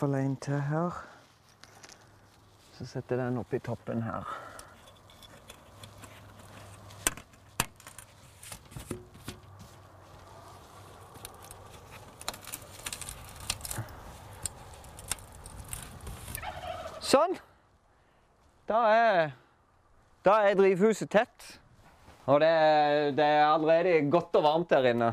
fall en til her. Så setter jeg den oppi toppen her. Sånn. Da er, da er drivhuset tett. Og det, det er allerede godt og varmt der inne.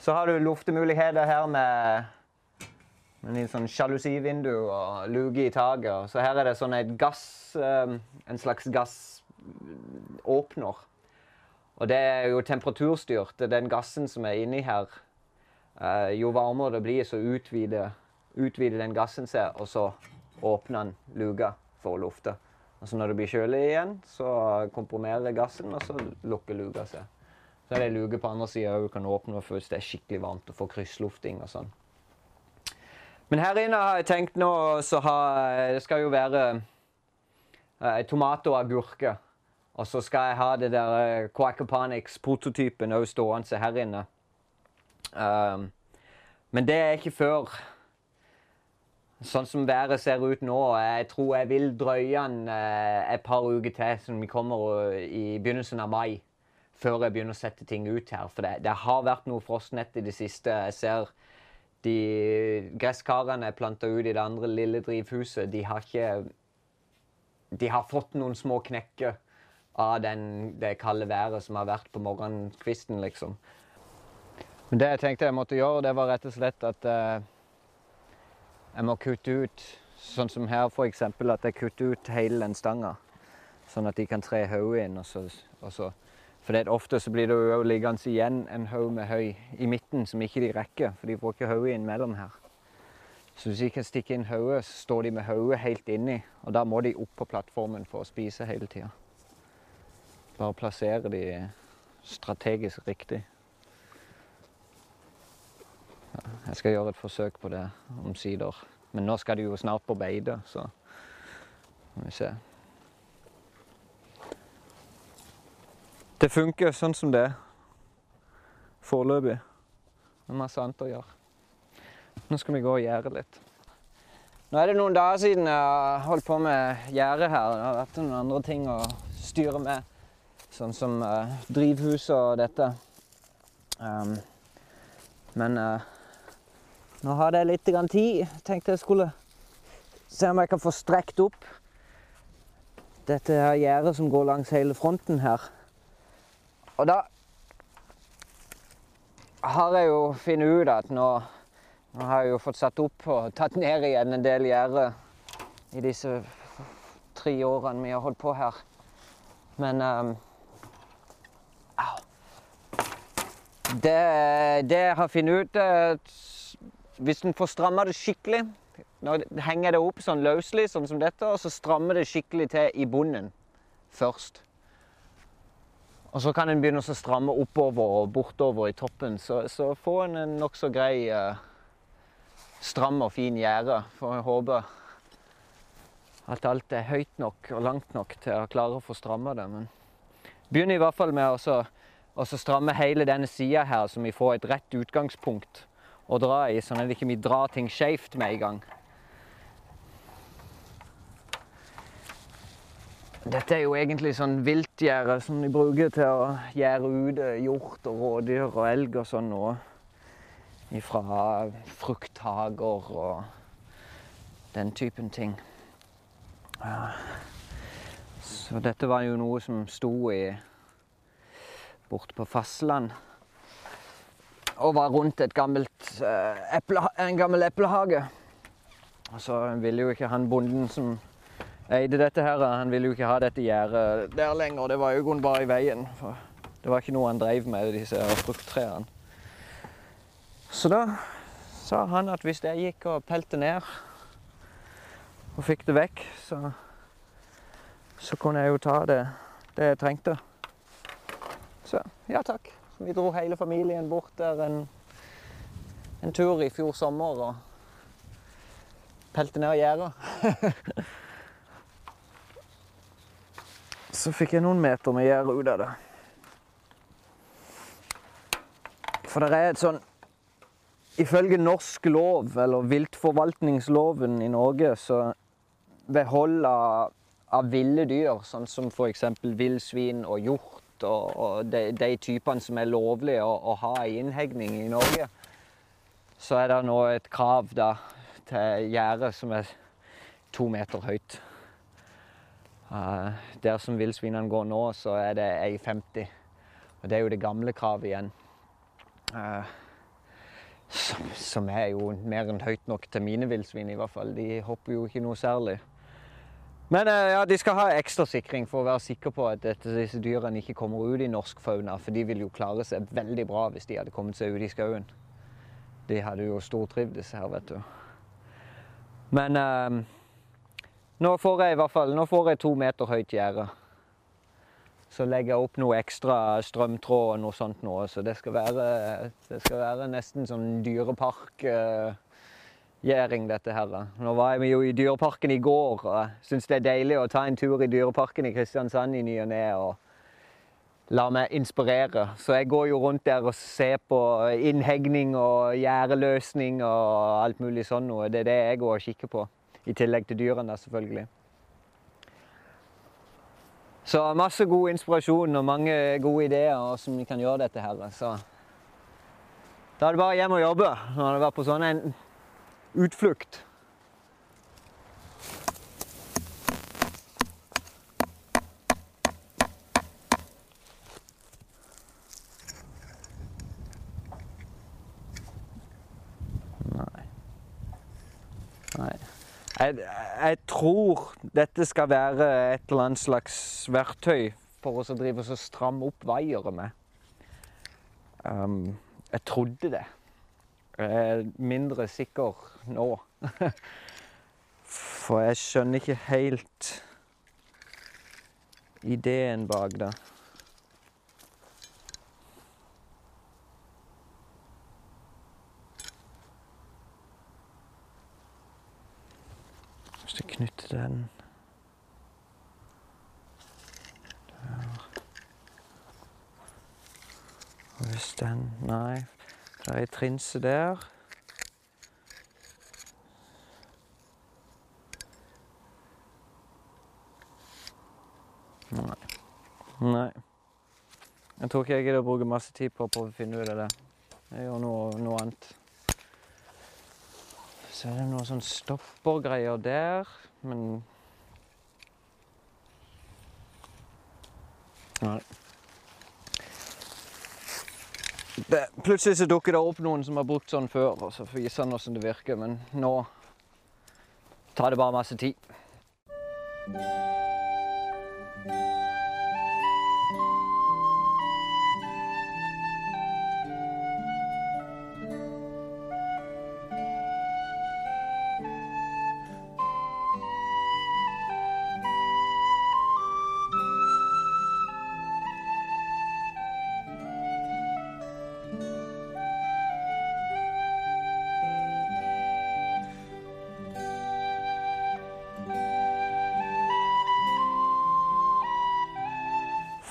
Så har du luftemuligheter her med, en sånn sjalusivindu og luke i taket. Så her er det sånn et gass, eh, en slags gassåpner. Og det er jo temperaturstyrt. Er den gassen som er inni her. Eh, jo varmere det blir, så utvider, utvider den gassen seg, og så åpner den luka for å lufte. Og så når det blir kjølig igjen, så komprimerer gassen, og så lukker luka seg. Så er det ei luke på andre sida du kan åpne hvis det er skikkelig varmt og få krysslufting og sånn. Men her inne har jeg tenkt nå så ha Det skal jo være eh, tomat og agurker. Og så skal jeg ha det der eh, Quackaponics-prototypen òg stående her inne. Um, men det er ikke før Sånn som været ser ut nå, jeg tror jeg vil drøye den eh, et par uker til, som vi kommer i begynnelsen av mai. Før jeg begynner å sette ting ut her. For det, det har vært noe frostnett i det siste. Jeg ser de gresskarene jeg planta ut i det andre lille drivhuset, de har ikke De har fått noen små knekker av den, det kalde været som har vært på morgenkvisten, liksom. Men det jeg tenkte jeg måtte gjøre, det var rett og slett at eh, jeg må kutte ut, sånn som her for eksempel, at jeg kutter ut hele den stanga. Sånn at de kan tre hodet inn. Og så, og så. For det er ofte så blir det jo liggende igjen en haug med høy i midten som ikke de rekker, for de får ikke hodet inn mellom her. Så hvis de kan stikke inn hodet, så står de med hodet helt inni, og da må de opp på plattformen for å spise hele tida. Bare plassere de strategisk riktig. Jeg skal gjøre et forsøk på det omsider. Men nå skal de jo snart på beite, så vi se. Det funker sånn som det er. Foreløpig. Det er masse annet å gjøre. Nå skal vi gå og gjære litt. Nå er det noen dager siden jeg har holdt på med gjerdet her. Det har vært noen andre ting å styre med. Sånn som uh, drivhus og dette. Um, men uh, nå har jeg litt tid. Tenkte jeg skulle se om jeg kan få strekt opp dette her gjerdet som går langs hele fronten her. Og da har jeg jo funnet ut at nå, nå har jeg jo fått satt opp og tatt ned igjen en del gjerde i disse tre årene vi har holdt på her. Men um, Au. Det, det jeg har funnet ut er Hvis en får stramma det skikkelig Nå henger det opp sånn løselig, sånn som dette, og så strammer det skikkelig til i bunnen først. Og så kan en begynne å stramme oppover og bortover i toppen. Så, så får en en nokså grei eh, stram og fin gjerde. For jeg håper at alt er høyt nok og langt nok til å klare å få stramma det. Men begynner i hvert fall med å stramme hele denne sida her, så vi får et rett utgangspunkt å dra i, sånn at vi ikke drar ting skeivt med en gang. Dette er jo egentlig sånn viltgjerde som de bruker til å gjære ute hjort og rådyr og elg og sånn nå. Ifra frukthager og den typen ting. Ja. Så dette var jo noe som sto i borte på fastland. Og var rundt et gammelt, eh, eple, en gammel eplehage. Og så ville jo ikke han bonden som eide dette her, han ville jo ikke ha dette gjerdet der lenger. Det var jo grunnen bare i veien. For det var ikke noe han drev med, disse frukttrærne. Så da sa han at hvis jeg gikk og pelte ned og fikk det vekk, så, så kunne jeg jo ta det, det jeg trengte. Så ja takk. Vi dro hele familien bort der en, en tur i fjor sommer og pelte ned gjerdet. Så fikk jeg noen meter med gjerde ut av det. For det er et sånn ifølge norsk lov, eller viltforvaltningsloven i Norge, så ved hold av, av ville dyr, sånn som f.eks. villsvin og hjort og, og de, de, typene som er lovlige å, å, ha i innhegning i Norge, så er det nå et krav da, til gjerde som er to meter høyt. Uh, der som villsvinene går nå, så er det 1,50. Og det er jo det gamle kravet igjen. Uh, som, som, er jo mer enn høyt nok til mine villsvin, i hvert fall. De hopper jo ikke noe særlig. Men uh, ja, de skal ha ekstra sikring for å være sikker på at disse dyrene ikke kommer ut i norsk fauna. For de vil jo klare seg veldig bra hvis de hadde kommet seg ut i skauen. De hadde jo stortrivdes her, vet du. Men nå får jeg i hvert fall nå får jeg to meter høyt gjerde. Så legger jeg opp noe ekstra strømtråd og noe sånt nå. Så det skal være, det skal være nesten sånn dyreparkgjerding, dette her. Nå var jeg jo i Dyreparken i går, og jeg syns det er deilig å ta en tur i Dyreparken i Kristiansand i ny og ne. la meg inspirere. Så jeg går jo rundt der og ser på innhegning og gjerdeløsning og alt mulig sånn noe. Det er det jeg går og kikker på. I tillegg til dyrene, selvfølgelig. Så masse god inspirasjon og mange gode ideer hvordan vi kan gjøre dette her. Så da er det bare hjem og jobbe når det vært på sånn en utflukt. Jeg, jeg, tror dette skal være et eller annet slags verktøy for oss å drive og stramme opp vaiere med. Um, jeg trodde det. Jeg er mindre sikker nå. For jeg skjønner ikke helt ideen bak det. Hvis jeg knytter den Der. Og hvis den Nei, det er ei trinse der. Nei. Nei. Jeg tror ikke jeg gidder å bruke masse tid på, på å finne ut av det. Jeg gjør noe, noe annet. Så er det noen sånn stoppergreier der, men Nei. Det, plutselig så dukker det opp noen som har brukt sånn før, og så viser han åssen det virker, men nå tar det bare masse tid.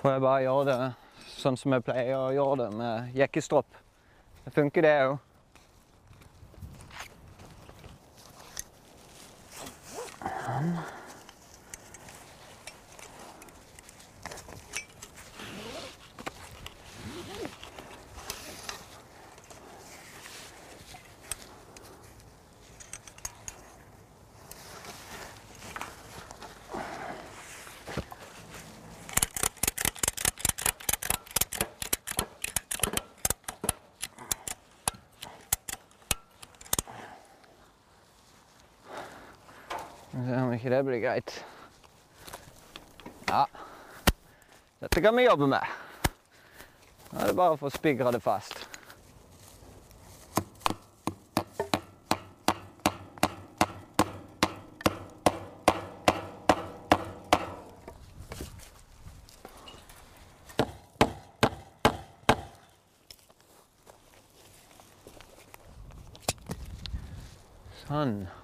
Får jeg bare gjøre det sånn som jeg pleier å gjøre det, med jekkestropp. Det funker, det òg. Sånn. Se om ikke det blir greit. Ja. Dette kan vi jobbe med. Nå er det bare å få spigra det fast. Sånn.